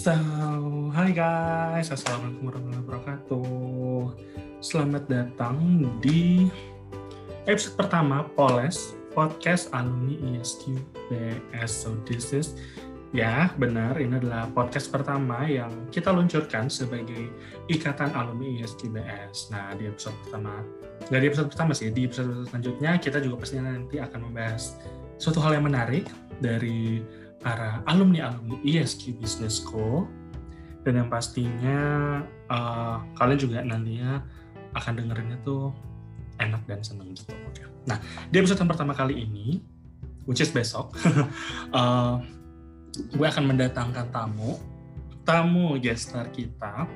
So, hai guys, assalamualaikum warahmatullahi wabarakatuh. Selamat datang di episode pertama Poles Podcast Alumni ESQ BS. So this is ya benar ini adalah podcast pertama yang kita luncurkan sebagai Ikatan Alumni ESQ BS. Nah di episode pertama, nggak episode pertama sih, di episode selanjutnya kita juga pastinya nanti akan membahas suatu hal yang menarik dari para alumni-alumni ESQ Business School dan yang pastinya uh, kalian juga nantinya akan dengerinnya tuh enak dan seneng gitu. Oke. Nah di episode yang pertama kali ini, which is besok, uh, gue akan mendatangkan tamu, tamu gestar kita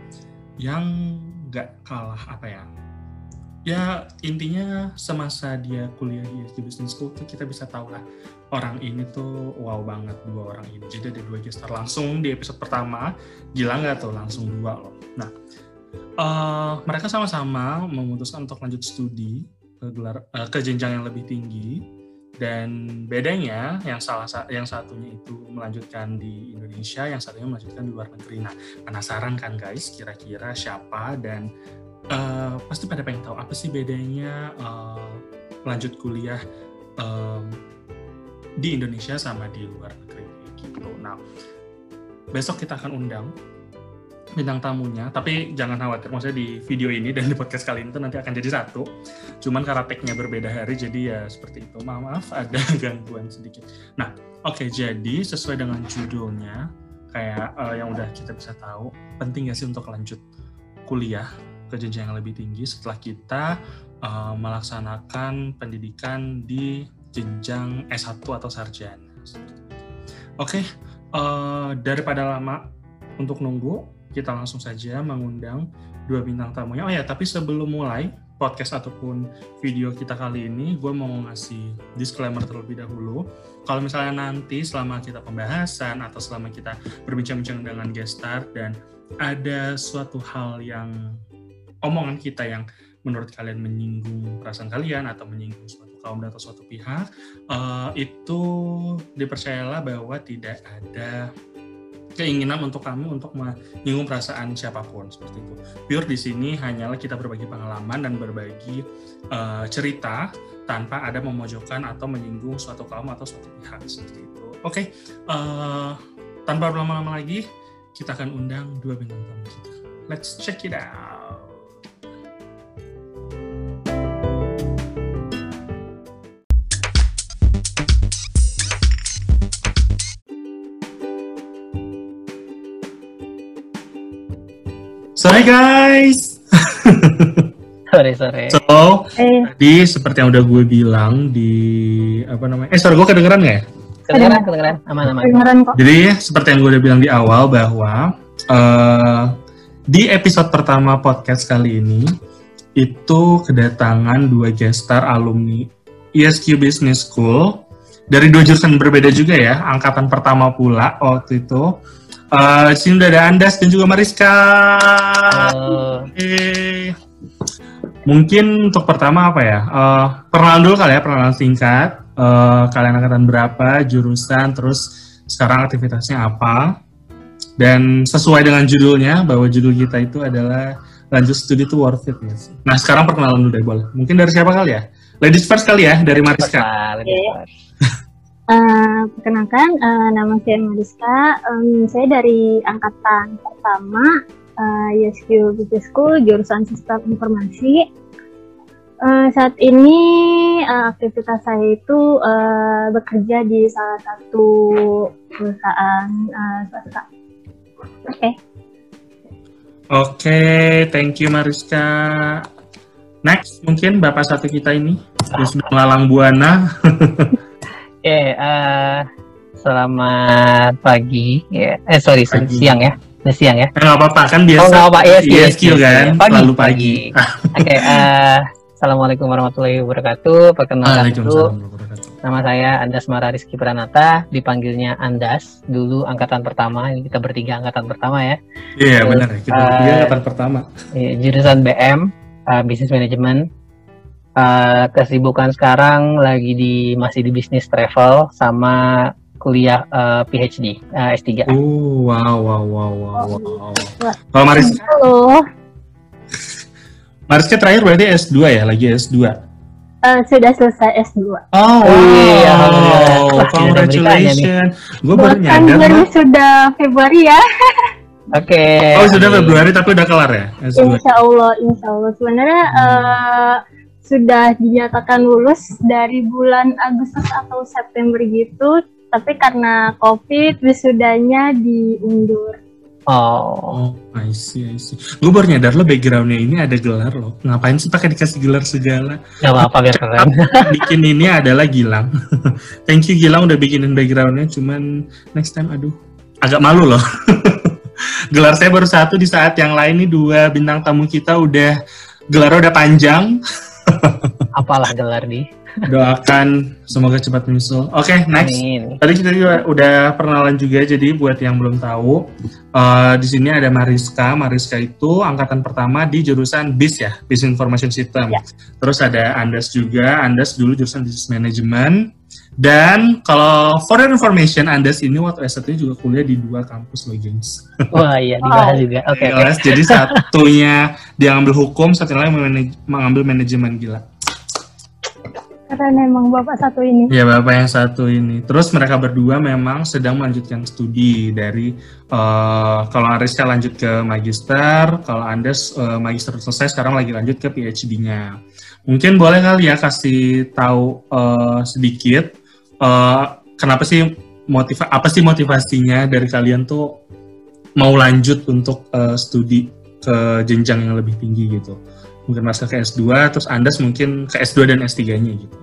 yang gak kalah apa ya, ya intinya semasa dia kuliah di ESQ Business School tuh kita bisa tahu lah orang ini tuh wow banget dua orang ini. Jadi ada dua gestar langsung di episode pertama, gila nggak tuh langsung dua loh. Nah, uh, mereka sama-sama memutuskan untuk lanjut studi ke gelar uh, ke jenjang yang lebih tinggi dan bedanya yang salah yang satunya itu melanjutkan di Indonesia, yang satunya melanjutkan di luar negeri. Nah, penasaran kan guys, kira-kira siapa dan uh, pasti pada pengen tahu apa sih bedanya uh, lanjut kuliah um, di Indonesia sama di luar negeri gitu. Nah, besok kita akan undang bintang tamunya, tapi jangan khawatir, maksudnya di video ini dan di podcast kali ini tuh nanti akan jadi satu. Cuman karena tag-nya berbeda hari, jadi ya seperti itu. Maaf, maaf ada gangguan sedikit. Nah, oke, okay, jadi sesuai dengan judulnya, kayak uh, yang udah kita bisa tahu, penting gak sih untuk lanjut kuliah ke jenjang yang lebih tinggi setelah kita uh, melaksanakan pendidikan di jenjang S1 atau sarjana. Oke, okay, uh, eh, daripada lama untuk nunggu, kita langsung saja mengundang dua bintang tamunya. Oh ya, tapi sebelum mulai podcast ataupun video kita kali ini, gue mau ngasih disclaimer terlebih dahulu. Kalau misalnya nanti selama kita pembahasan atau selama kita berbincang-bincang dengan gestar dan ada suatu hal yang omongan kita yang menurut kalian menyinggung perasaan kalian atau menyinggung suatu kaum atau suatu pihak uh, itu dipercayalah bahwa tidak ada keinginan untuk kami untuk menyinggung perasaan siapa pun seperti itu. Pure di sini hanyalah kita berbagi pengalaman dan berbagi uh, cerita tanpa ada memojokkan atau menyinggung suatu kaum atau suatu pihak seperti itu. Oke, okay. uh, eh, tanpa berlama-lama lagi kita akan undang dua bintang tamu kita. Let's check it out. Sore guys. sore sore. So, eh. tadi seperti yang udah gue bilang di apa namanya? Eh, suara gue kedengeran nggak ya? Kedengeran, kedengeran, aman aman. Kedengeran kok. Jadi seperti yang gue udah bilang di awal bahwa uh, di episode pertama podcast kali ini itu kedatangan dua gestar alumni ESQ Business School dari dua jurusan berbeda juga ya, angkatan pertama pula waktu itu Uh, sini udah ada Andas dan juga Mariska. Uh. Okay. Mungkin untuk pertama apa ya? Uh, perkenalan dulu kali ya, perkenalan singkat. Uh, kalian angkatan berapa, jurusan, terus sekarang aktivitasnya apa? Dan sesuai dengan judulnya, bahwa judul kita itu adalah lanjut studi itu worth it ya. Nah sekarang perkenalan dulu deh boleh. Mungkin dari siapa kali ya? Ladies first kali ya, dari Mariska. Uh, perkenalkan, uh, nama saya Mariska. Um, saya dari angkatan pertama uh, YSQ Business School, jurusan Sistem Informasi. Uh, saat ini uh, aktivitas saya itu uh, bekerja di salah satu perusahaan uh, swasta. Oke. Okay. Oke, okay, thank you Mariska. Next, mungkin Bapak satu kita ini, sudah melalang buana. Okay, uh, eh, selamat pagi. Yeah. Eh sorry, pagi. siang ya. Udah siang ya. Enggak apa-apa kan biasa. Oh, enggak apa ESQ, ESQ kan. Pagi, Lalu pagi. Oke, okay, uh, eh, Assalamualaikum warahmatullahi wabarakatuh. Perkenalkan dulu. Nama saya Andas Mara Rizky Pranata, dipanggilnya Andas. Dulu angkatan pertama, ini kita bertiga angkatan pertama ya. Iya yeah, benar, kita bertiga uh, angkatan pertama. Iya, jurusan BM, uh, Business Management uh, kesibukan sekarang lagi di masih di bisnis travel sama kuliah uh, PhD uh, S3. Oh, wow, wow, wow, wow, wow. Kalau Maris, Halo. Mariska terakhir berarti S2 ya, lagi S2. Uh, sudah selesai S2. Oh, iya, wow. Congratulations. Gue baru nyadar. baru sudah Februari ya. Oke. Okay. Oh, sudah Februari tapi udah kelar ya? S2. Insya Allah, Insya Allah. Sebenarnya hmm. uh, sudah dinyatakan lulus dari bulan Agustus atau September gitu, tapi karena COVID wisudanya diundur. Oh. oh, I see, I see. Gue baru nyadar lo backgroundnya ini ada gelar lo. Ngapain sih pakai dikasih gelar segala? Gak apa-apa biar keren. bikin ini adalah Gilang. Thank you Gilang udah bikinin backgroundnya. Cuman next time, aduh, agak malu loh. gelar saya baru satu di saat yang lain nih dua bintang tamu kita udah gelar udah panjang. Apalah gelar nih? doakan semoga cepat menyusul. Oke, okay, next. Amin. Tadi kita juga udah perkenalan juga, jadi buat yang belum tahu, uh, di sini ada Mariska. Mariska itu angkatan pertama di jurusan BIS ya, Business Information System. Ya. Terus ada Andas juga, Andas dulu jurusan Business Management. Dan kalau for your information, Andas ini waktu S1 juga kuliah di dua kampus loh, gengs. Wah iya, dibahas oh. juga. Oke. Okay, okay. Jadi satunya dia ngambil hukum, satunya lagi mengambil manajemen gila keren emang bapak satu ini. Iya bapak yang satu ini. Terus mereka berdua memang sedang melanjutkan studi dari uh, kalau Ariska lanjut ke magister, kalau Andes uh, magister selesai sekarang lagi lanjut ke PhD-nya. Mungkin boleh kali ya kasih tahu uh, sedikit uh, kenapa sih motiva apa sih motivasinya dari kalian tuh mau lanjut untuk uh, studi ke jenjang yang lebih tinggi gitu mungkin masuk ke S2 terus Andas mungkin ke S2 dan S3-nya gitu.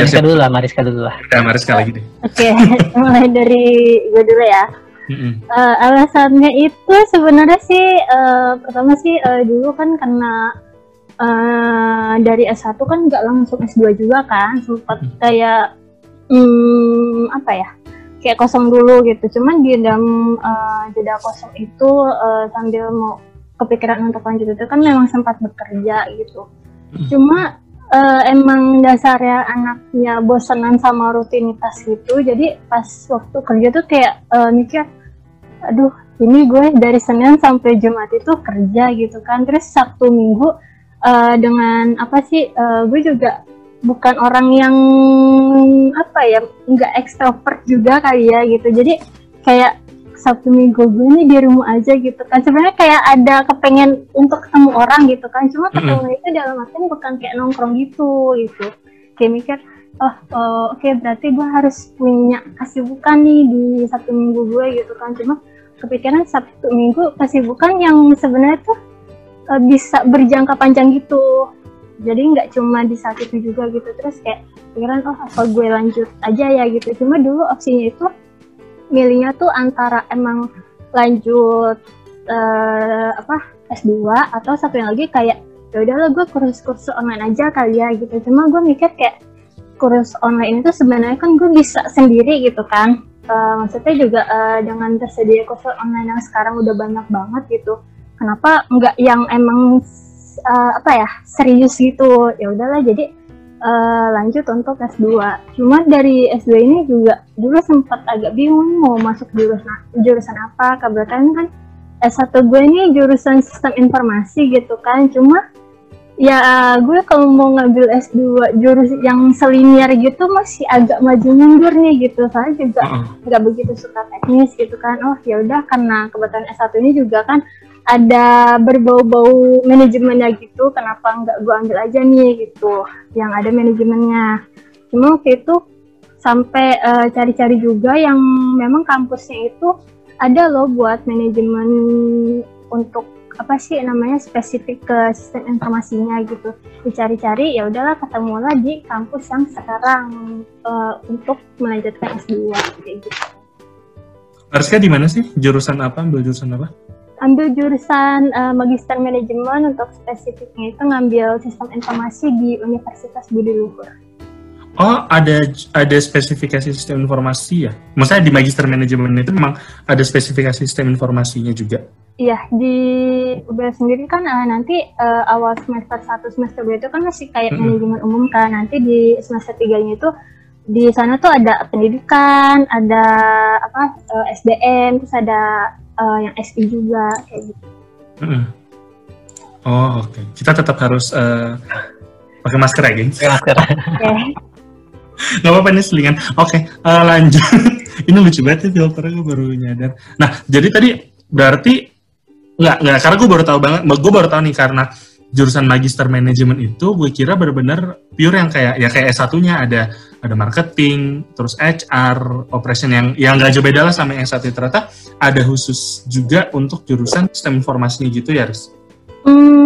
Mariska dulu lah, Mariska dulu lah. Ya, Mariska lagi deh. Oke, okay. mulai dari gue dulu ya. Mm-hmm. Uh, alasannya itu sebenarnya sih uh, pertama sih uh, dulu kan karena uh, dari S1 kan nggak langsung S2 juga kan, sempat mm-hmm. kayak um, apa ya? Kayak kosong dulu gitu. Cuman di dalam uh, jeda kosong itu uh, sambil mau kepikiran untuk lanjut itu kan memang sempat bekerja gitu. Hmm. Cuma uh, emang dasarnya anaknya bosanan sama rutinitas gitu. Jadi pas waktu kerja tuh kayak uh, mikir, aduh ini gue dari Senin sampai Jumat itu kerja gitu kan. Terus Sabtu Minggu uh, dengan apa sih? Uh, gue juga bukan orang yang apa ya nggak ekstrovert juga kali ya gitu. Jadi kayak Sabtu Minggu gue nih di rumah aja gitu kan sebenarnya kayak ada kepengen untuk ketemu orang gitu kan cuma ketemu mm -hmm. itu dalam artian bukan kayak nongkrong gitu gitu kayak mikir oh, oh oke okay, berarti gue harus punya kesibukan nih di Sabtu Minggu gue gitu kan cuma kepikiran Sabtu Minggu kesibukan yang sebenarnya tuh uh, bisa berjangka panjang gitu. Jadi nggak cuma di saat itu juga gitu. Terus kayak pikiran oh apa gue lanjut aja ya gitu. Cuma dulu opsinya itu milihnya tuh antara emang lanjut uh, apa S2 atau satu yang lagi kayak ya udahlah gue kursus-kursus online aja kali ya gitu. Cuma gue mikir kayak kursus online itu sebenarnya kan gue bisa sendiri gitu kan. Uh, maksudnya juga uh, dengan tersedia kursus online yang sekarang udah banyak banget gitu kenapa nggak yang emang uh, apa ya serius gitu ya udahlah jadi uh, lanjut untuk S2. Cuma dari S2 ini juga dulu sempat agak bingung mau masuk jurusan jurusan apa. Kebetulan kan S1 gue ini jurusan sistem informasi gitu kan. Cuma ya gue kalau mau ngambil S2 jurus yang selinier gitu masih agak maju mundur nih gitu. Soalnya juga nggak begitu suka teknis gitu kan. Oh ya udah karena kebetulan S1 ini juga kan ada berbau-bau manajemennya gitu kenapa nggak gue ambil aja nih gitu yang ada manajemennya cuma waktu itu sampai uh, cari-cari juga yang memang kampusnya itu ada loh buat manajemen untuk apa sih namanya spesifik ke sistem informasinya gitu dicari-cari ya udahlah ketemulah di kampus yang sekarang uh, untuk melanjutkan S2 kayak gitu. Harusnya di mana sih jurusan apa ambil jurusan apa? Ambil jurusan uh, magister manajemen untuk spesifiknya itu ngambil sistem informasi di Universitas Budi Luhur. Oh, ada ada spesifikasi sistem informasi ya? Maksudnya di magister manajemen itu memang ada spesifikasi sistem informasinya juga? Iya, di UBL sendiri kan uh, nanti uh, awal semester 1 semester 2 itu kan masih kayak mm -hmm. manajemen umum kan. Nanti di semester 3-nya itu di sana tuh ada pendidikan, ada apa SDM, terus ada uh, yang SI juga kayak gitu. Mm Oh oke, okay. kita tetap harus uh, pakai masker ya. Pakai masker. Okay. Gak apa-apa nih selingan. Oke, okay, uh, lanjut. Ini lucu banget ya filternya gue baru nyadar. Nah, jadi tadi berarti nggak nggak karena gue baru tahu banget, gue baru tahu nih karena jurusan magister manajemen itu gue kira benar-benar pure yang kayak ya kayak S1-nya ada ada marketing, terus HR, operation yang yang nggak jauh beda lah sama yang satu ternyata ada khusus juga untuk jurusan sistem informasinya gitu ya, Riz? Hmm,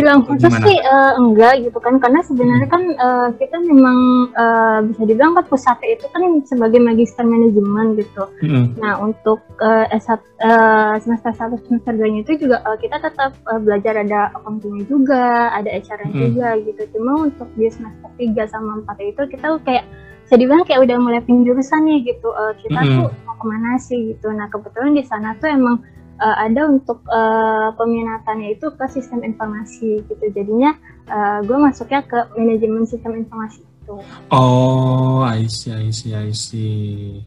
dibilang khusus sih uh, enggak gitu kan karena sebenarnya kan uh, kita memang uh, bisa dibilang kan pusat itu kan sebagai magister manajemen gitu. Hmm. Nah untuk uh, S1 uh, semester satu semester 2 itu juga uh, kita tetap uh, belajar ada accounting juga, ada HR hmm. juga gitu. Cuma untuk di semester 3 sama 4 itu kita kayak bisa dibilang kayak udah mulai penjurusan nih gitu. Uh, kita hmm. tuh mau ke mana sih gitu. Nah kebetulan di sana tuh emang uh, ada untuk uh, peminatannya itu ke sistem informasi gitu. Jadinya uh, gue masuknya ke manajemen sistem informasi itu. Oh I see I see I see.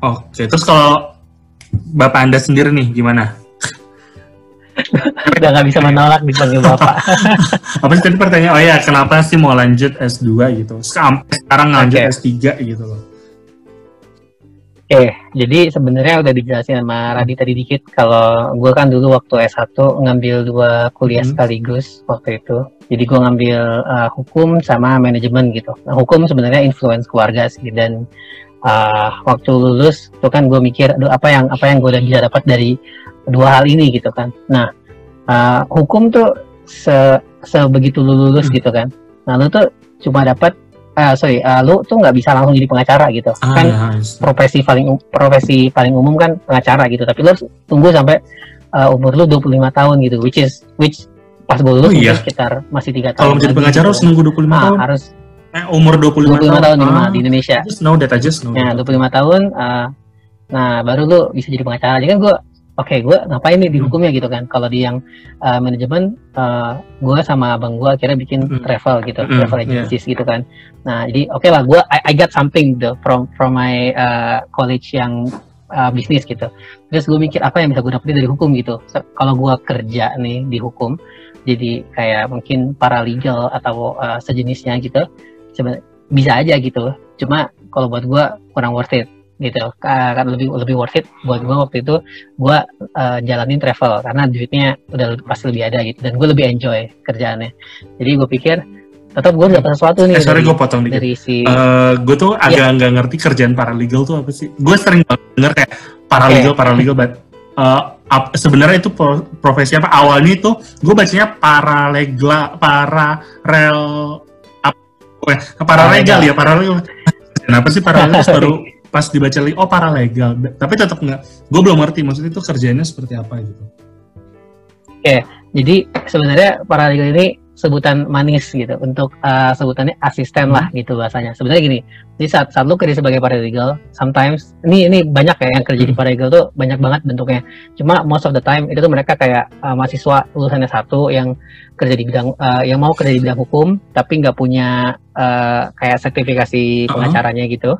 Oke okay. terus kalau bapak anda sendiri nih gimana? Udah nggak bisa menolak dipanggil bapak. Apa sih tadi pertanyaan? Oh ya kenapa sih mau lanjut S2 gitu? Sampai sekarang lanjut okay. S3 gitu loh okay, jadi sebenarnya udah dijelasin sama Radit tadi dikit kalau gue kan dulu waktu S1 ngambil dua kuliah hmm. sekaligus waktu itu. Jadi gue ngambil uh, hukum sama manajemen gitu. Nah, hukum sebenarnya influence keluarga sih dan uh, waktu lulus itu kan gue mikir aduh apa yang apa yang gue udah bisa dapat dari dua hal ini gitu kan. Nah, uh, hukum tuh se sebegitu lulus hmm. gitu kan. Nah, lu tuh cuma dapat uh, sorry, uh, lu tuh nggak bisa langsung jadi pengacara gitu. Ah, kan ya, profesi paling profesi paling umum kan pengacara gitu. Tapi lu tunggu sampai uh, umur lu 25 tahun gitu, which is which pas gue lulus oh, iya. sekitar masih tiga tahun. Kalau menjadi pengacara gitu. harus nunggu 25 nah, tahun. Harus eh, umur 25, 25 tahun, tahun ah, di Indonesia. I just know that I just know. Ya, 25 tahun uh, nah baru lu bisa jadi pengacara. Jadi kan gue oke okay, gue ngapain nih di hukumnya? Gitu kan. Kalau di yang uh, manajemen uh, gue sama abang gue akhirnya bikin mm. travel gitu mm. travel agencies yeah. gitu kan. Nah jadi oke okay lah gue I, I got something gitu from from my uh, college yang uh, bisnis gitu. Terus gue mikir apa yang bisa gue dapetin dari hukum? Gitu. So, kalau gue kerja nih di hukum jadi kayak mungkin paralegal atau uh, sejenisnya gitu bisa aja gitu. Cuma kalau buat gue kurang worth it gitu. Kan lebih lebih worth it. Buat gue waktu itu gue uh, jalanin travel. Karena duitnya udah pasti lebih ada gitu. Dan gue lebih enjoy kerjaannya. Jadi gue pikir tetap gue dapat sesuatu nih eh, sorry gue potong dikit. dari si uh, eh, gue tuh iya. agak nggak ngerti kerjaan paralegal tuh apa sih? Gue sering denger kayak paralegal okay. paralegal but uh, sebenarnya itu profesi apa? Awalnya itu gue bacanya paralegal pararel apa? Paralegal ya paralegal. kenapa sih paralegal? Baru pas dibaca lagi oh paralegal tapi tetap nggak gue belum ngerti maksudnya itu kerjanya seperti apa gitu oke okay, jadi sebenarnya paralegal ini sebutan manis gitu untuk uh, sebutannya asisten hmm. lah gitu bahasanya sebenarnya gini jadi saat saat lu kerja sebagai paralegal sometimes ini ini banyak ya yang kerja hmm. di paralegal tuh banyak banget bentuknya cuma most of the time itu tuh mereka kayak uh, mahasiswa lulusannya satu yang kerja di bidang uh, yang mau kerja di bidang hukum tapi nggak punya uh, kayak sertifikasi pengacaranya uh -huh. gitu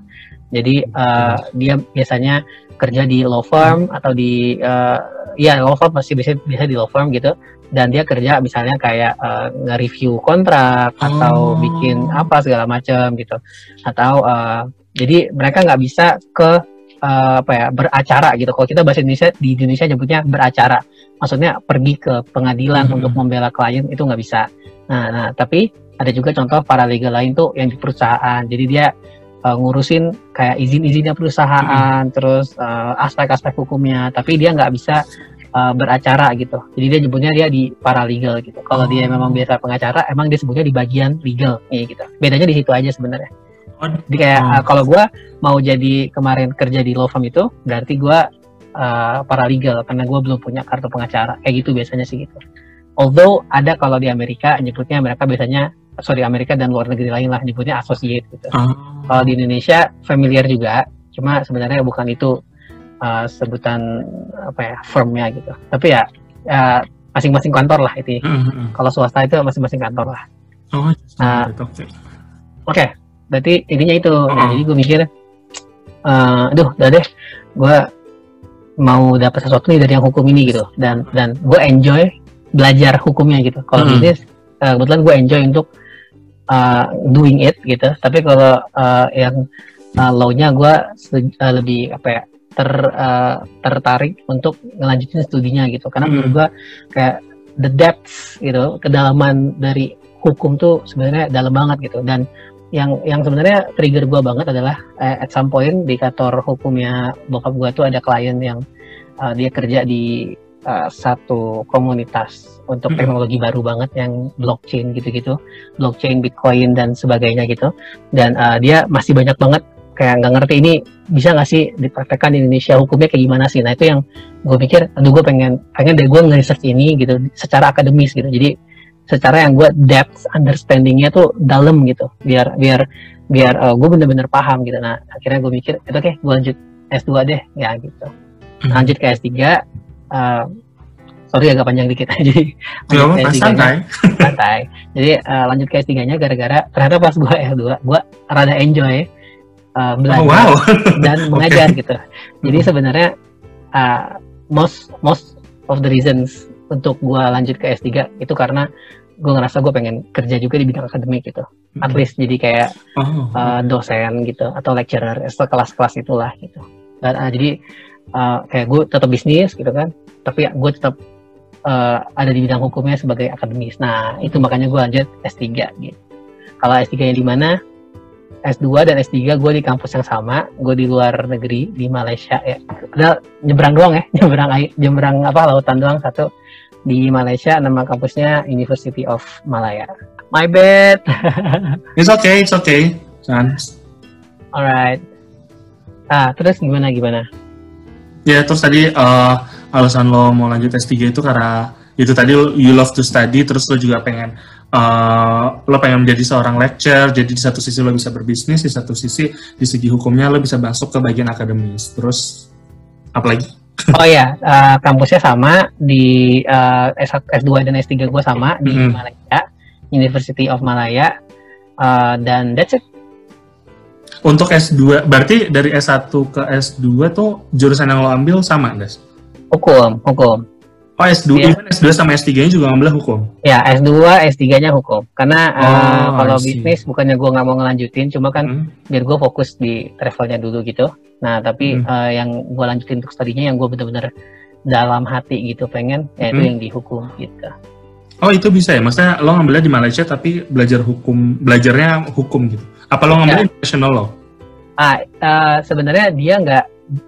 jadi uh, dia biasanya kerja di law firm atau di uh, ya law firm pasti bisa bisa di law firm gitu. Dan dia kerja misalnya kayak uh, nge-review kontrak oh. atau bikin apa segala macam gitu. Atau uh, jadi mereka nggak bisa ke uh, apa ya beracara gitu. Kalau kita bahasa Indonesia di Indonesia nyebutnya beracara. Maksudnya pergi ke pengadilan -hmm. untuk membela klien itu nggak bisa. Nah nah tapi ada juga contoh para legal lain tuh yang di perusahaan. Jadi dia uh, ngurusin kayak izin-izinnya perusahaan, hmm. terus uh, aspek-aspek hukumnya, tapi dia nggak bisa uh, beracara gitu. Jadi dia nyebutnya dia di paralegal gitu. Kalau oh. dia memang biasa pengacara, emang dia sebutnya di bagian legal ya gitu. Bedanya di situ aja sebenarnya. Jadi kayak oh. uh, kalau gue mau jadi kemarin kerja di law firm itu, berarti gue uh, paralegal karena gue belum punya kartu pengacara. Kayak gitu biasanya sih gitu. Although ada kalau di Amerika nyebutnya mereka biasanya sorry Amerika dan luar negeri lain lah nyebutnya associate gitu. Oh. Kalau di Indonesia familiar juga, cuma sebenarnya bukan itu uh, sebutan apa ya firmnya gitu. Tapi ya masing masing-masing kantor lah itu. Mm -hmm. Kalau swasta itu masing-masing kantor lah. Oh, uh, oke. Okay. berarti intinya itu uh nah, jadi gue mikir uh, aduh udah deh gue mau dapat sesuatu nih dari yang hukum ini gitu dan dan gue enjoy belajar hukumnya gitu kalau hmm. bisnis uh, kebetulan gue enjoy untuk uh, doing it gitu. Tapi kalau uh, yang uh, law-nya gue uh, lebih apa ya ter uh, tertarik untuk ngelanjutin studinya gitu. Karena hmm. menurut gue kayak the depths gitu kedalaman dari hukum tuh sebenarnya dalam banget gitu. Dan yang yang sebenarnya trigger gue banget adalah uh, at some point di kantor hukumnya bokap gue tuh ada klien yang uh, dia kerja di uh, satu komunitas untuk teknologi baru banget yang blockchain gitu-gitu, blockchain, bitcoin dan sebagainya gitu. Dan uh, dia masih banyak banget kayak nggak ngerti ini bisa nggak sih dipraktekkan di Indonesia hukumnya kayak gimana sih? Nah itu yang gue pikir, aduh gue pengen pengen deh gue nge-research ini gitu secara akademis gitu. Jadi secara yang gue depth understandingnya tuh dalam gitu biar biar biar uh, gue bener-bener paham gitu nah akhirnya gue mikir itu oke okay, gue lanjut S2 deh ya gitu hmm. lanjut ke S3 uh, eh, sorry agak panjang dikit jadi lanjut ke S3 santai santai jadi uh, lanjut ke S3 nya gara-gara ternyata pas gue S2 gue rada enjoy uh, belajar oh, wow. dan mengajar okay. gitu jadi hmm. sebenarnya uh, most most of the reasons untuk gue lanjut ke S3 itu karena gue ngerasa gue pengen kerja juga di bidang akademik gitu hmm. at least jadi kayak oh. uh, dosen gitu atau lecturer kelas-kelas itulah gitu dan uh, jadi uh, kayak gue tetap bisnis gitu kan tapi gue tetap uh, ada di bidang hukumnya sebagai akademis nah itu makanya gue lanjut S3 gitu kalau S3 nya di mana S2 dan S3 gue di kampus yang sama, gue di luar negeri di Malaysia ya. Udah nyebrang doang ya, nyebrang nyebrang apa lautan doang satu di Malaysia nama kampusnya University of Malaya. My bad. it's okay, it's okay. Chance. Alright. Ah, terus gimana gimana? Ya, terus tadi uh, alasan lo mau lanjut S3 itu karena itu tadi you love to study, terus lo juga pengen uh, lo pengen menjadi seorang lecturer, jadi di satu sisi lo bisa berbisnis, di satu sisi di segi hukumnya lo bisa masuk ke bagian akademis. Terus apa lagi? Oh ya, uh, kampusnya sama di uh, S S2 dan S3 gue sama di mm -hmm. Malaya, University of Malaya, uh, dan that's it. Untuk S2, berarti dari S1 ke S2 tuh jurusan yang lo ambil sama, guys? Hukum, hukum. Oh S2, yeah. even S2 sama S3-nya juga ngambil hukum? Ya, S2, S3-nya hukum. Karena oh, uh, kalau bisnis bukannya gue nggak mau ngelanjutin, cuma kan hmm. biar gue fokus di travelnya dulu gitu. Nah, tapi hmm. uh, yang gue lanjutin untuk studinya yang gue bener-bener dalam hati gitu pengen, yaitu hmm. yang di hukum gitu. Oh itu bisa ya? Maksudnya lo ngambilnya di Malaysia tapi belajar hukum, belajarnya hukum gitu? Apa lo ya. international law? Ah, uh, sebenarnya dia nggak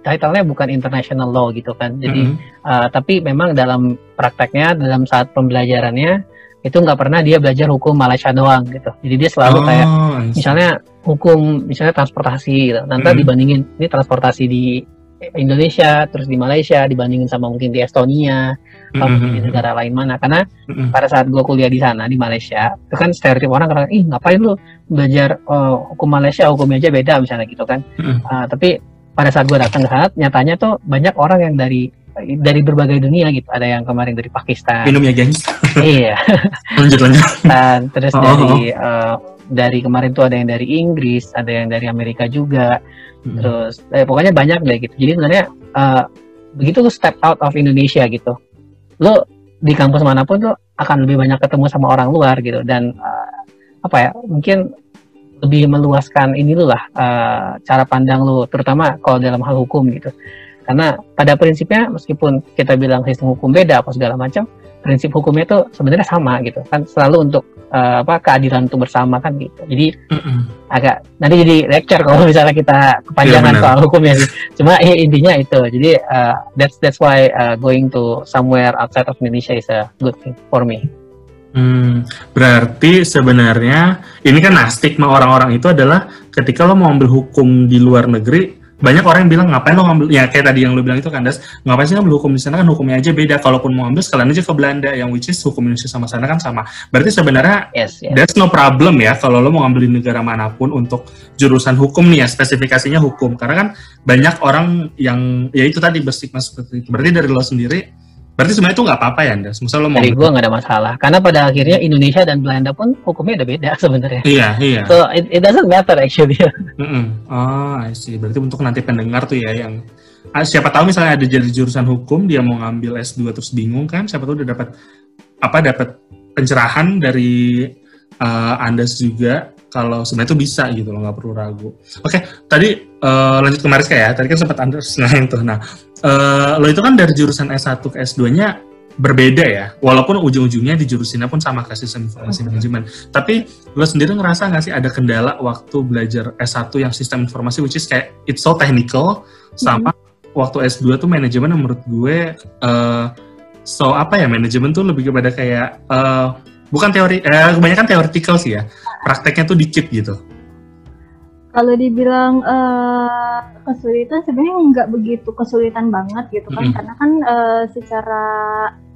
title-nya bukan international law gitu kan. Jadi mm -hmm. uh, tapi memang dalam prakteknya dalam saat pembelajarannya itu nggak pernah dia belajar hukum Malaysia doang gitu. Jadi dia selalu oh, kayak misalnya hukum misalnya transportasi gitu. Nanti mm -hmm. dibandingin ini transportasi di Indonesia terus di Malaysia dibandingin sama mungkin di Estonia atau mm -hmm. di negara lain mana karena mm -hmm. pada saat gue kuliah di sana di Malaysia itu kan stereotip orang karena ih ngapain lu belajar uh, hukum Malaysia hukumnya aja beda misalnya gitu kan mm -hmm. uh, tapi pada saat gue datang ke sana nyatanya tuh banyak orang yang dari dari berbagai dunia gitu ada yang kemarin dari Pakistan minum ya geng iya lanjut lanjut dan terus oh, dari oh. Uh, dari kemarin tuh ada yang dari Inggris ada yang dari Amerika juga. Hmm. terus eh, pokoknya banyak deh gitu. Jadi sebenarnya uh, begitu lu step out of Indonesia gitu lo di kampus mana pun tuh akan lebih banyak ketemu sama orang luar gitu. Dan uh, apa ya mungkin lebih meluaskan ini lu lah uh, cara pandang lu terutama kalau dalam hal hukum gitu. Karena pada prinsipnya meskipun kita bilang sistem hukum beda apa segala macam prinsip hukumnya itu sebenarnya sama gitu. Kan selalu untuk uh, apa keadilan untuk bersama kan gitu. Jadi mm-hmm. agak nanti jadi lecture kalau misalnya kita kepanjangan yeah, soal hukumnya sih. Cuma eh, intinya itu. Jadi uh, that's that's why uh, going to somewhere outside of Indonesia is a good thing for me. Hmm, berarti sebenarnya ini kan nah stigma orang-orang itu adalah ketika lo mau ambil hukum di luar negeri banyak orang yang bilang ngapain lo ngambil ya kayak tadi yang lo bilang itu kan das. Ngapain sih ngambil hukum di sana? Kan hukumnya aja beda. Kalaupun mau ambil sekalian aja ke Belanda. Yang which is hukum Indonesia sama sana kan sama. Berarti sebenarnya yes, yes. that's no problem ya kalau lo mau ngambil di negara mana pun untuk jurusan hukum nih ya spesifikasinya hukum. Karena kan banyak orang yang ya itu tadi berstigma seperti itu. Berarti dari lo sendiri Berarti sebenarnya itu nggak apa-apa ya, Anda? Misal lo mau Dari gue nggak ada masalah. Karena pada akhirnya Indonesia dan Belanda pun hukumnya udah beda sebenarnya. Iya, iya. So, it, it doesn't matter actually. mm -mm. Oh, I see. Berarti untuk nanti pendengar tuh ya yang ah, siapa tahu misalnya ada jadi jurusan hukum dia mau ngambil S2 terus bingung kan siapa tahu udah dapat apa dapat pencerahan dari uh, Anda juga kalau sebenarnya itu bisa gitu loh nggak perlu ragu. Oke, tadi uh, lanjut ke Mariska ya. Tadi kan sempat Anda senang tuh. Nah, uh, lo itu kan dari jurusan S1 ke S2-nya berbeda ya. Walaupun ujung-ujungnya di jurusannya pun sama kasih sistem informasi manajemen. Tapi lo sendiri ngerasa nggak sih ada kendala waktu belajar S1 yang sistem informasi which is kayak it's so technical sama mm. waktu S2 tuh manajemen menurut gue uh, so apa ya manajemen tuh lebih kepada kayak uh, bukan teori eh, kebanyakan teoritikal sih ya prakteknya tuh dikit gitu kalau dibilang uh, kesulitan sebenarnya nggak begitu kesulitan banget gitu kan mm -hmm. karena kan uh, secara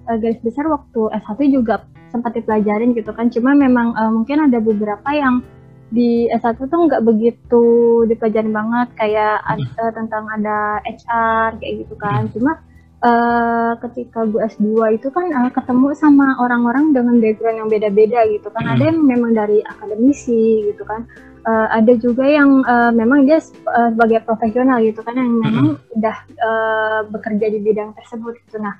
uh, garis besar waktu S1 juga sempat dipelajarin gitu kan cuma memang uh, mungkin ada beberapa yang di S1 tuh nggak begitu dipelajarin banget kayak mm -hmm. ada, tentang ada HR kayak gitu kan mm cuma uh, ketika gue S2 itu kan uh, ketemu sama orang-orang dengan background yang beda-beda gitu kan. Hmm. Ada yang memang dari akademisi gitu kan. Uh, ada juga yang uh, memang dia uh, sebagai profesional gitu kan yang memang hmm. udah uh, bekerja di bidang tersebut gitu. Nah,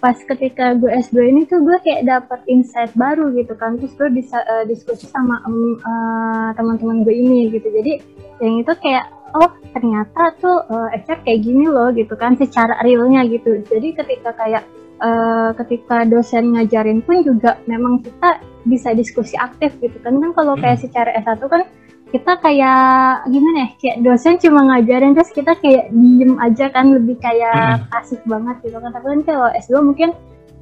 pas ketika gue S2 ini tuh gue kayak dapat insight baru gitu kan. Terus gue bisa uh, diskusi sama um, uh, teman-teman gue ini gitu. Jadi yang itu kayak oh ternyata tuh uh, HR kayak gini loh gitu kan secara realnya gitu jadi ketika kayak uh, ketika dosen ngajarin pun juga memang kita bisa diskusi aktif gitu kan kan kalau kayak secara S1 kan kita kayak gimana ya kayak dosen cuma ngajarin terus kita kayak diem aja kan lebih kayak hmm. pasif banget gitu kan tapi kan kalau S2 mungkin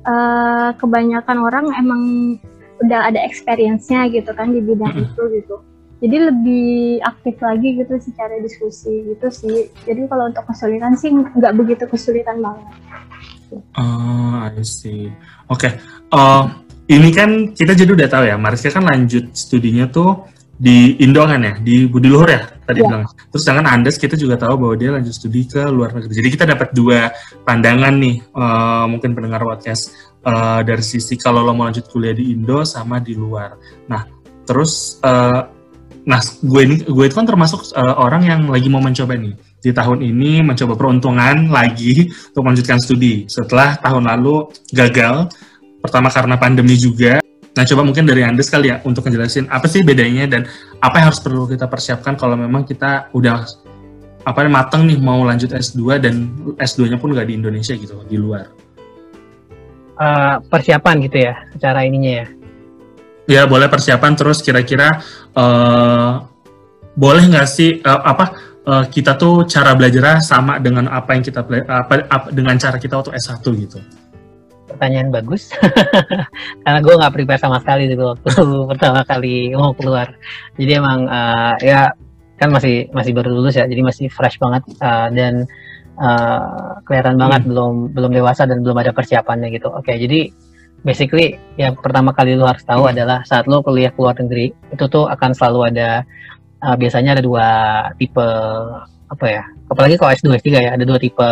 uh, kebanyakan orang emang udah ada experience-nya gitu kan di bidang hmm. itu gitu jadi lebih aktif lagi gitu secara diskusi gitu sih jadi kalau untuk kesulitan sih nggak begitu kesulitan banget oh I see oke okay. uh, eh, ini kan kita jadi udah tahu ya Mariska kan lanjut studinya tuh di Indo kan ya di Budi Luhur ya tadi ya. bilang terus dengan Andes kita juga tahu bahwa dia lanjut studi ke luar negeri jadi kita dapat dua pandangan nih uh, mungkin pendengar podcast uh, dari sisi kalau lo mau lanjut kuliah di Indo sama di luar nah terus uh, Nah, gue ini gue itu kan termasuk uh, orang yang lagi mau mencoba nih di tahun ini mencoba peruntungan lagi untuk melanjutkan studi setelah tahun lalu gagal. Pertama karena pandemi juga. Nah, coba mungkin dari Anda sekali ya untuk ngejelasin apa sih bedanya dan apa yang harus perlu kita persiapkan kalau memang kita udah apa mateng nih mau lanjut S2 dan S2-nya pun nggak di Indonesia gitu, di luar. Uh, persiapan gitu ya, secara ininya ya ya boleh persiapan terus kira-kira uh, boleh nggak sih uh, apa uh, kita tuh cara belajarnya sama dengan apa yang kita apa, apa dengan cara kita waktu S1 gitu pertanyaan bagus karena gue nggak prepare sama sekali gitu waktu pertama kali mau keluar jadi emang uh, ya kan masih masih baru lulus ya jadi masih fresh banget uh, dan uh, kelihatan banget hmm. belum belum dewasa dan belum ada persiapannya gitu oke jadi basically yang pertama kali lu harus tahu hmm. adalah saat lu kuliah ke luar negeri itu tuh akan selalu ada uh, biasanya ada dua tipe apa ya apalagi kalau S2 S3 ya ada dua tipe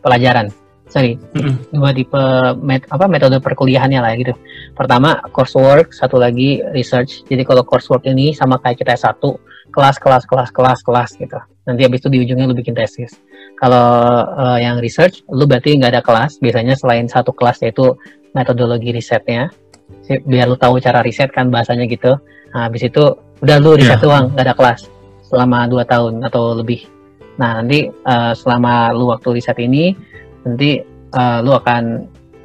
pelajaran sorry hmm. dua tipe met, apa metode perkuliahannya lah gitu pertama coursework satu lagi research jadi kalau coursework ini sama kayak kita S1 kelas kelas kelas kelas kelas gitu nanti habis itu di ujungnya lu bikin tesis kalau uh, yang research, lu berarti nggak ada kelas. Biasanya selain satu kelas yaitu metodologi risetnya. Biar lu tahu cara riset kan bahasanya gitu. Nah, habis itu udah lu riset yeah. doang, nggak ada kelas selama dua tahun atau lebih. Nah, nanti uh, selama lu waktu riset ini, nanti uh, lu akan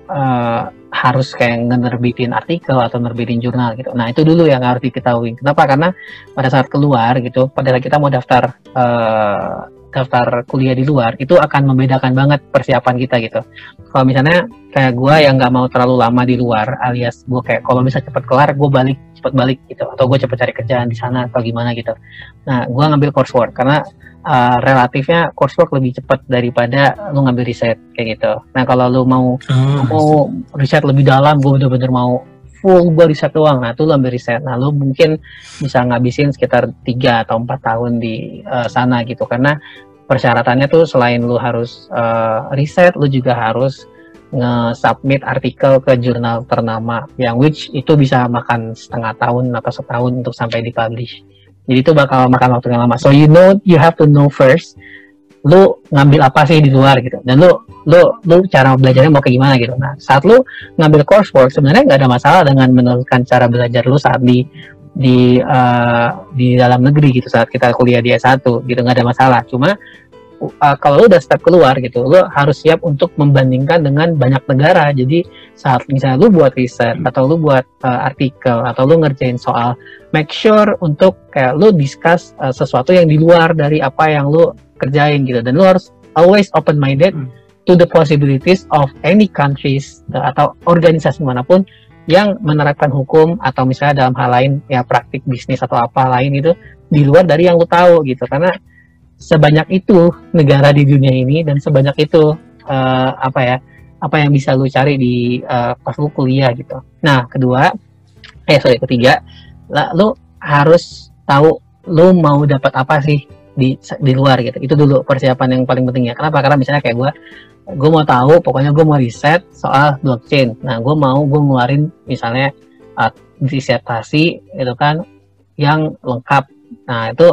uh, harus kayak ngerbitin artikel atau ngerbitin jurnal gitu. Nah itu dulu yang harus diketahui. Kenapa? Karena pada saat keluar gitu, pada saat kita mau daftar uh, daftar kuliah di luar itu akan membedakan banget persiapan kita gitu. Kalau misalnya kayak gue yang nggak mau terlalu lama di luar, alias gue kayak kalau bisa cepet kelar, gue balik cepet balik gitu, atau gue cepet cari kerjaan di sana atau gimana gitu. Nah, gue ngambil coursework karena uh, relatifnya coursework lebih cepat daripada lu ngambil riset kayak gitu. Nah, kalau lu mau oh, mau riset lebih dalam, gue bener-bener mau full gue riset doang nah tuh lo ambil riset nah lo mungkin bisa ngabisin sekitar tiga atau empat tahun di uh, sana gitu karena persyaratannya tuh selain lo harus uh, riset lo juga harus nge-submit artikel ke jurnal ternama yang which itu bisa makan setengah tahun atau setahun untuk sampai dipublish. Jadi itu bakal makan waktu yang lama. So you know you have to know first lu ngambil apa sih di luar gitu. Dan lu lu lu cara belajarnya mau kayak gimana gitu. Nah saat lu ngambil coursework sebenarnya nggak ada masalah dengan menurunkan cara belajar lu saat di di uh, di dalam negeri gitu saat kita kuliah di S1 gitu nggak ada masalah. Cuma uh, kalau lu udah step keluar gitu, lu harus siap untuk membandingkan dengan banyak negara. Jadi saat misalnya lu buat riset atau lu buat uh, artikel atau lu ngerjain soal, make sure untuk kayak lu discuss uh, sesuatu yang di luar dari apa yang lu kerjain gitu. Dan lu harus always open minded hmm. to the possibilities of any countries atau organisasi mana pun yang menerapkan hukum atau misalnya dalam hal lain ya praktik bisnis atau apa lain itu di luar dari yang lu tahu gitu karena sebanyak itu negara di dunia ini dan sebanyak itu uh, apa ya apa yang bisa lu cari di uh, pas lu kuliah gitu. Nah kedua, eh sorry ketiga, lah, lu harus tahu lu mau dapat apa sih di di luar gitu. Itu dulu persiapan yang paling penting ya. Kenapa? Karena misalnya kayak gue, gue mau tahu, pokoknya gue mau riset soal blockchain. Nah gue mau gue ngeluarin misalnya uh, disertasi itu kan yang lengkap. Nah itu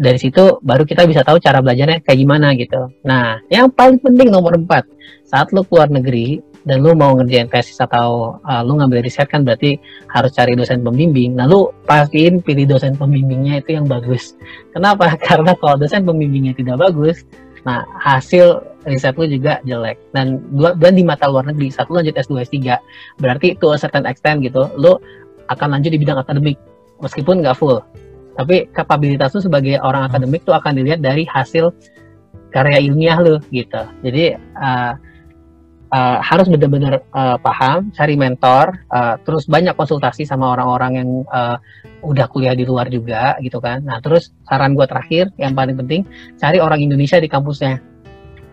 dari situ baru kita bisa tahu cara belajarnya kayak gimana gitu. Nah, yang paling penting nomor empat, saat lu keluar negeri dan lu mau ngerjain tesis atau uh, lu ngambil riset kan berarti harus cari dosen pembimbing. Nah, lu pastiin pilih dosen pembimbingnya itu yang bagus. Kenapa? Karena kalau dosen pembimbingnya tidak bagus, nah hasil riset lu juga jelek. Dan dua dan di mata luar negeri, satu lanjut S2 S3, berarti to a certain extent gitu, lu akan lanjut di bidang akademik meskipun nggak full tapi kapabilitas lu sebagai orang akademik tuh akan dilihat dari hasil karya ilmiah lu gitu jadi uh, uh, harus benar-benar uh, paham cari mentor uh, terus banyak konsultasi sama orang-orang yang uh, udah kuliah di luar juga gitu kan. Nah terus saran gue terakhir yang paling penting cari orang Indonesia di kampusnya.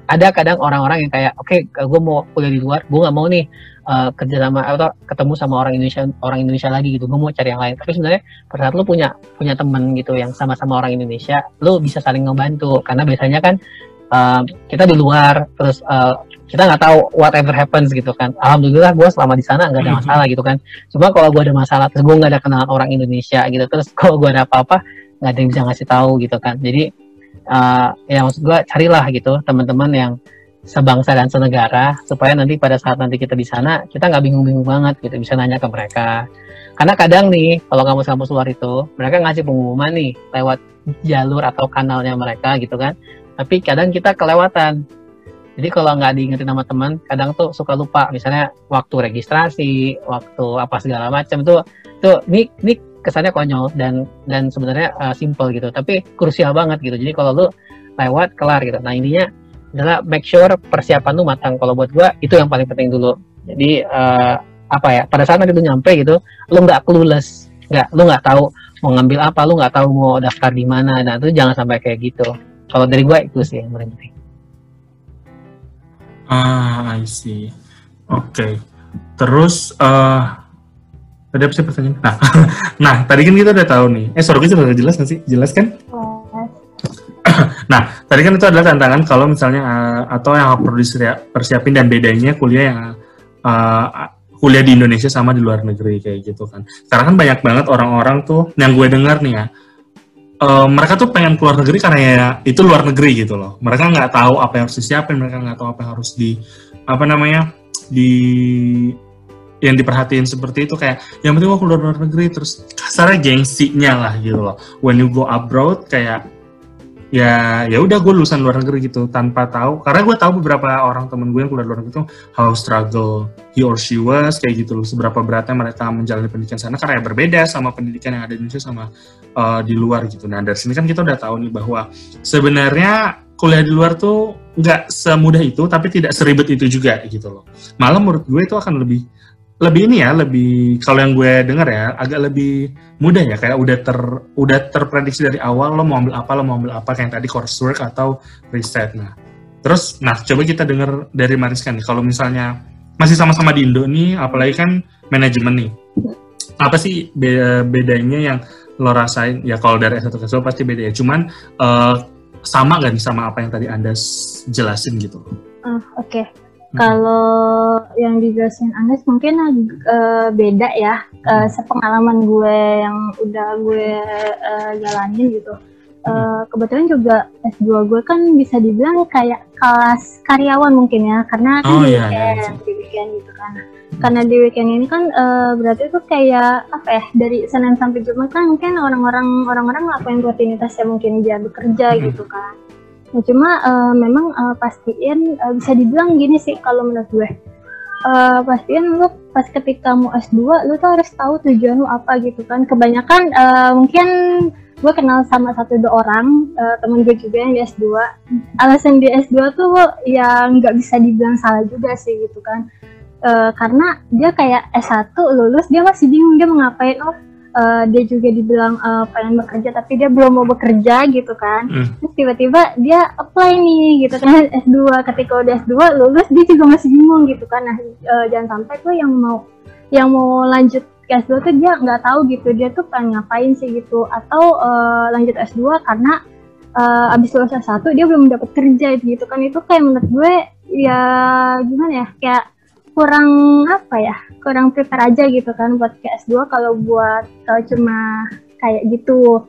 Ada kadang orang-orang yang kayak oke okay, gue mau kuliah di luar gue nggak mau nih uh, kerja sama atau ketemu sama orang Indonesia orang Indonesia lagi gitu. Gue mau cari yang lain. Tapi sebenarnya pada saat lu punya punya temen gitu yang sama-sama orang Indonesia lu bisa saling ngebantu. Karena biasanya kan uh, kita di luar terus uh, kita nggak tahu whatever happens gitu kan. Alhamdulillah gue selama di sana nggak ada mm-hmm. masalah gitu kan. Cuma kalau gue ada masalah terus gue nggak ada kenalan orang Indonesia gitu terus kalau gue ada apa-apa nggak ada yang bisa ngasih tahu gitu kan. Jadi uh, ya maksud gue carilah gitu teman-teman yang sebangsa dan senegara supaya nanti pada saat nanti kita di sana kita nggak bingung-bingung banget gitu bisa nanya ke mereka. Karena kadang nih kalau kampus-kampus luar itu mereka ngasih pengumuman nih lewat jalur atau kanalnya mereka gitu kan. Tapi kadang kita kelewatan jadi kalau nggak diingetin sama teman kadang tuh suka lupa misalnya waktu registrasi waktu apa segala macam tuh tuh ini ini kesannya konyol dan dan sebenarnya uh, simple gitu tapi krusial banget gitu jadi kalau lu lewat kelar gitu nah intinya adalah make sure persiapan lu matang. Kalau buat gua itu yang paling penting dulu. Jadi uh, apa ya? Pada saat nanti lu nyampe gitu, lu nggak clueless, nggak, lu nggak tahu mau ngambil apa, lu nggak tahu mau daftar di mana. Nah itu jangan sampai kayak gitu. Kalau dari gua itu sih yang paling penting. Ah, I see. Oke. Okay. Terus uh, tadi apa sih pertanyaan? Nah, nah tadi kan kita udah tahu nih. Eh, suara gue sudah jelas nggak sih? Jelas kan? Nah, tadi kan itu adalah tantangan kalau misalnya uh, atau yang perlu persiapin dan bedanya kuliah yang uh, kuliah di Indonesia sama di luar negeri kayak gitu kan. Karena kan banyak banget orang-orang tuh yang gue dengar nih ya, uh, mereka tuh pengen keluar negeri karena ya itu luar negeri gitu loh. Mereka nggak tahu apa yang harus disiapin, mereka nggak tahu apa yang harus di apa namanya di yang diperhatiin seperti itu kayak yang penting gue keluar luar negeri terus kasarnya gengsinya lah gitu loh. When you go abroad kayak ya ya udah gue lulusan luar negeri gitu tanpa tahu. Karena gue tahu beberapa orang temen gue yang keluar luar negeri itu how struggle he or she was kayak gitu loh. Seberapa beratnya mereka menjalani pendidikan sana. Karena ya berbeda sama pendidikan yang ada di Indonesia sama uh, di luar gitu. Nah dari sini kan kita udah tahu nih bahwa sebenarnya kuliah di luar tuh nggak semudah itu tapi tidak seribet itu juga gitu loh. Malah menurut gue itu akan lebih lebih ini ya, lebih kalau yang gue dengar ya agak lebih mudah ya kayak udah ter udah terprediksi dari awal lo mau ambil apa lo mau ambil apa kayak tadi coursework atau riset. Nah, terus nah coba kita dengar dari Mariska nih kalau misalnya masih sama-sama di Indo nih, apalagi kan manajemen nih. Apa sih bedanya yang lo rasain? Ya kalau dari S1 ke S2 pasti beda ya. Cuman uh, sama gak nih sama apa yang tadi Anda jelasin gitu? Uh, Oke. Okay Kalau yang dijelasin Anes mungkin uh, beda ya, uh, sepengalaman gue yang udah gue uh, jalanin gitu. Uh, kebetulan juga S2 gue kan bisa dibilang kayak kelas karyawan mungkin ya, karena kan oh, di, iya, weekend, iya. di weekend gitu kan. Karena di weekend ini kan uh, berarti itu kayak apa ya dari Senin sampai Jumat kan mungkin orang-orang orang-orang ngelakuin rutinitas yang mungkin dia bekerja hmm. gitu kan Nah, cuma uh, memang uh, pastiin uh, bisa dibilang gini sih kalau menurut gue. Uh, pastiin lu pas ketika mau S2 lu tuh harus tahu tujuan lu apa gitu kan. Kebanyakan uh, mungkin gue kenal sama satu dua orang uh, temen gue juga yang di S2 alasan di S2 tuh yang nggak bisa dibilang salah juga sih gitu kan uh, karena dia kayak S1 lulus dia masih bingung dia mau ngapain oh uh, dia juga dibilang uh, pengen bekerja tapi dia belum mau bekerja gitu kan. Mm. terus tiba-tiba dia apply nih gitu kan S2 ketika udah S2 lulus dia juga masih bingung gitu kan. Nah uh, jangan sampai tuh yang mau yang mau lanjut ke S2 tuh dia nggak tahu gitu. Dia tuh pengen ngapain sih gitu. Atau uh, lanjut S2 karena uh, abis lulus S1 dia belum dapat kerja gitu kan. Itu kayak menurut gue ya gimana ya? Kayak kurang apa ya kurang prepare aja gitu kan buat ke S2 kalau buat kalau cuma kayak gitu.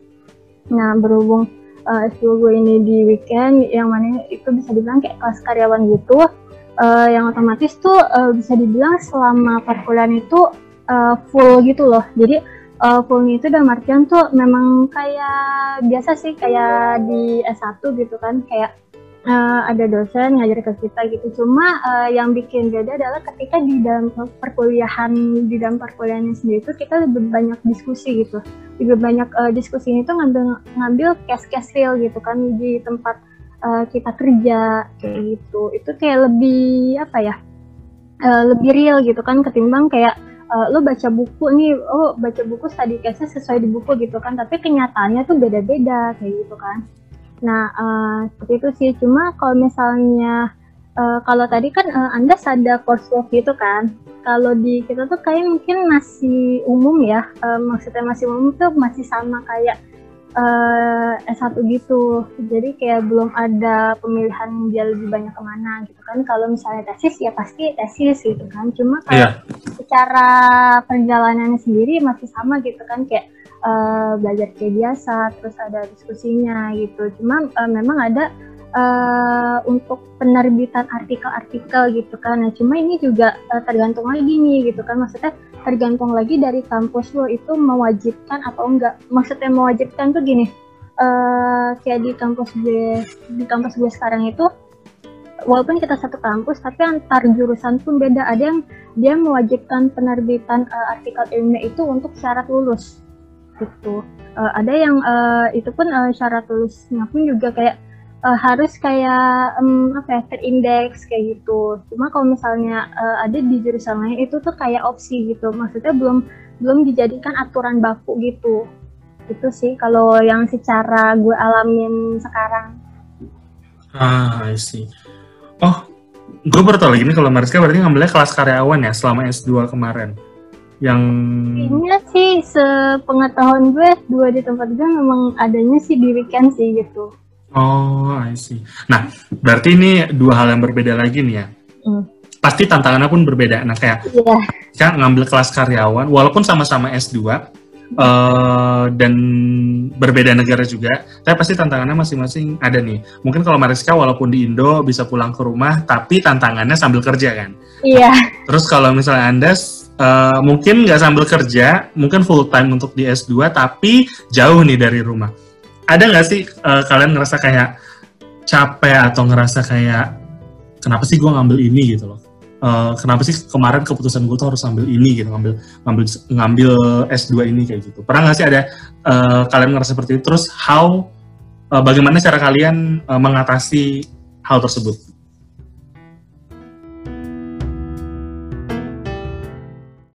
Nah berhubung uh, S2 gue ini di weekend yang mana itu bisa dibilang kayak kelas karyawan gitu uh, yang otomatis tuh uh, bisa dibilang selama perkuliahan itu uh, full gitu loh. Jadi uh, fullnya itu dalam artian tuh memang kayak biasa sih kayak di S1 gitu kan kayak uh, ada dosen ngajar ke kita gitu. Cuma uh, yang bikin beda adalah ketika di dalam perkuliahan di dalam perkuliahan sendiri itu kita lebih banyak diskusi gitu. Lebih banyak uh, diskusi itu ngambil ngambil case-case real gitu kan di tempat uh, kita kerja kayak gitu. Itu kayak lebih apa ya? Uh, lebih real gitu kan ketimbang kayak uh, lo baca buku nih, oh baca buku study case-nya sesuai di buku gitu kan, tapi kenyataannya tuh beda-beda kayak gitu kan. Nah, uh, seperti itu sih. Cuma kalau misalnya uh, kalau tadi kan uh, Anda ada coursework gitu kan. Kalau di kita tuh kayak mungkin masih umum ya. Uh, maksudnya masih umum tuh masih sama kayak uh, S1 gitu. Jadi kayak belum ada pemilihan dia lebih banyak ke mana gitu kan. Kalau misalnya tesis ya pasti tesis gitu kan. Cuma kalau yeah. secara perjalanannya sendiri masih sama gitu kan kayak uh, belajar kayak biasa terus ada diskusinya gitu. Cuma uh, memang ada uh, untuk penerbitan artikel-artikel gitu kan. Nah cuma ini juga uh, tergantung lagi nih gitu kan. Maksudnya tergantung lagi dari kampus lo itu mewajibkan atau enggak. Maksudnya mewajibkan tuh gini uh, kayak di kampus gue di kampus gue sekarang itu walaupun kita satu kampus tapi antar jurusan pun beda. Ada yang dia mewajibkan penerbitan uh, artikel ilmiah itu untuk syarat lulus gitu. Uh, ada yang uh, itu pun uh, syarat lulusnya pun juga kayak uh, harus kayak um, apa ya terindeks kayak gitu. Cuma kalau misalnya uh, ada di jurusan lain itu tuh kayak opsi gitu. Maksudnya belum belum dijadikan aturan baku gitu. Itu sih kalau yang secara gue alamin sekarang. Ah I see. Oh gue baru tau lagi nih kalau Mariska berarti ngambilnya kelas karyawan ya selama S2 kemarin yang Kayaknya sih sepengetahuan gue dua di tempat gue memang adanya sih di weekend sih gitu. Oh, I see. Nah, berarti ini dua hal yang berbeda lagi nih ya. Hmm. Pasti tantangannya pun berbeda. Nah, kayak yeah. kan ngambil kelas karyawan, walaupun sama-sama S2, Uh, dan berbeda negara juga, tapi pasti tantangannya masing-masing ada nih. Mungkin kalau Mariska walaupun di Indo bisa pulang ke rumah, tapi tantangannya sambil kerja kan? Iya. Terus kalau misalnya Anda uh, mungkin nggak sambil kerja, mungkin full time untuk di S2, tapi jauh nih dari rumah. Ada nggak sih uh, kalian ngerasa kayak capek atau ngerasa kayak kenapa sih gue ngambil ini gitu loh? Uh, kenapa sih kemarin keputusan gue tuh harus ngambil ini gitu, ngambil ngambil ngambil S2 ini kayak gitu. Pernah nggak sih ada uh, kalian ngerasa seperti itu? Terus how uh, bagaimana cara kalian uh, mengatasi hal tersebut?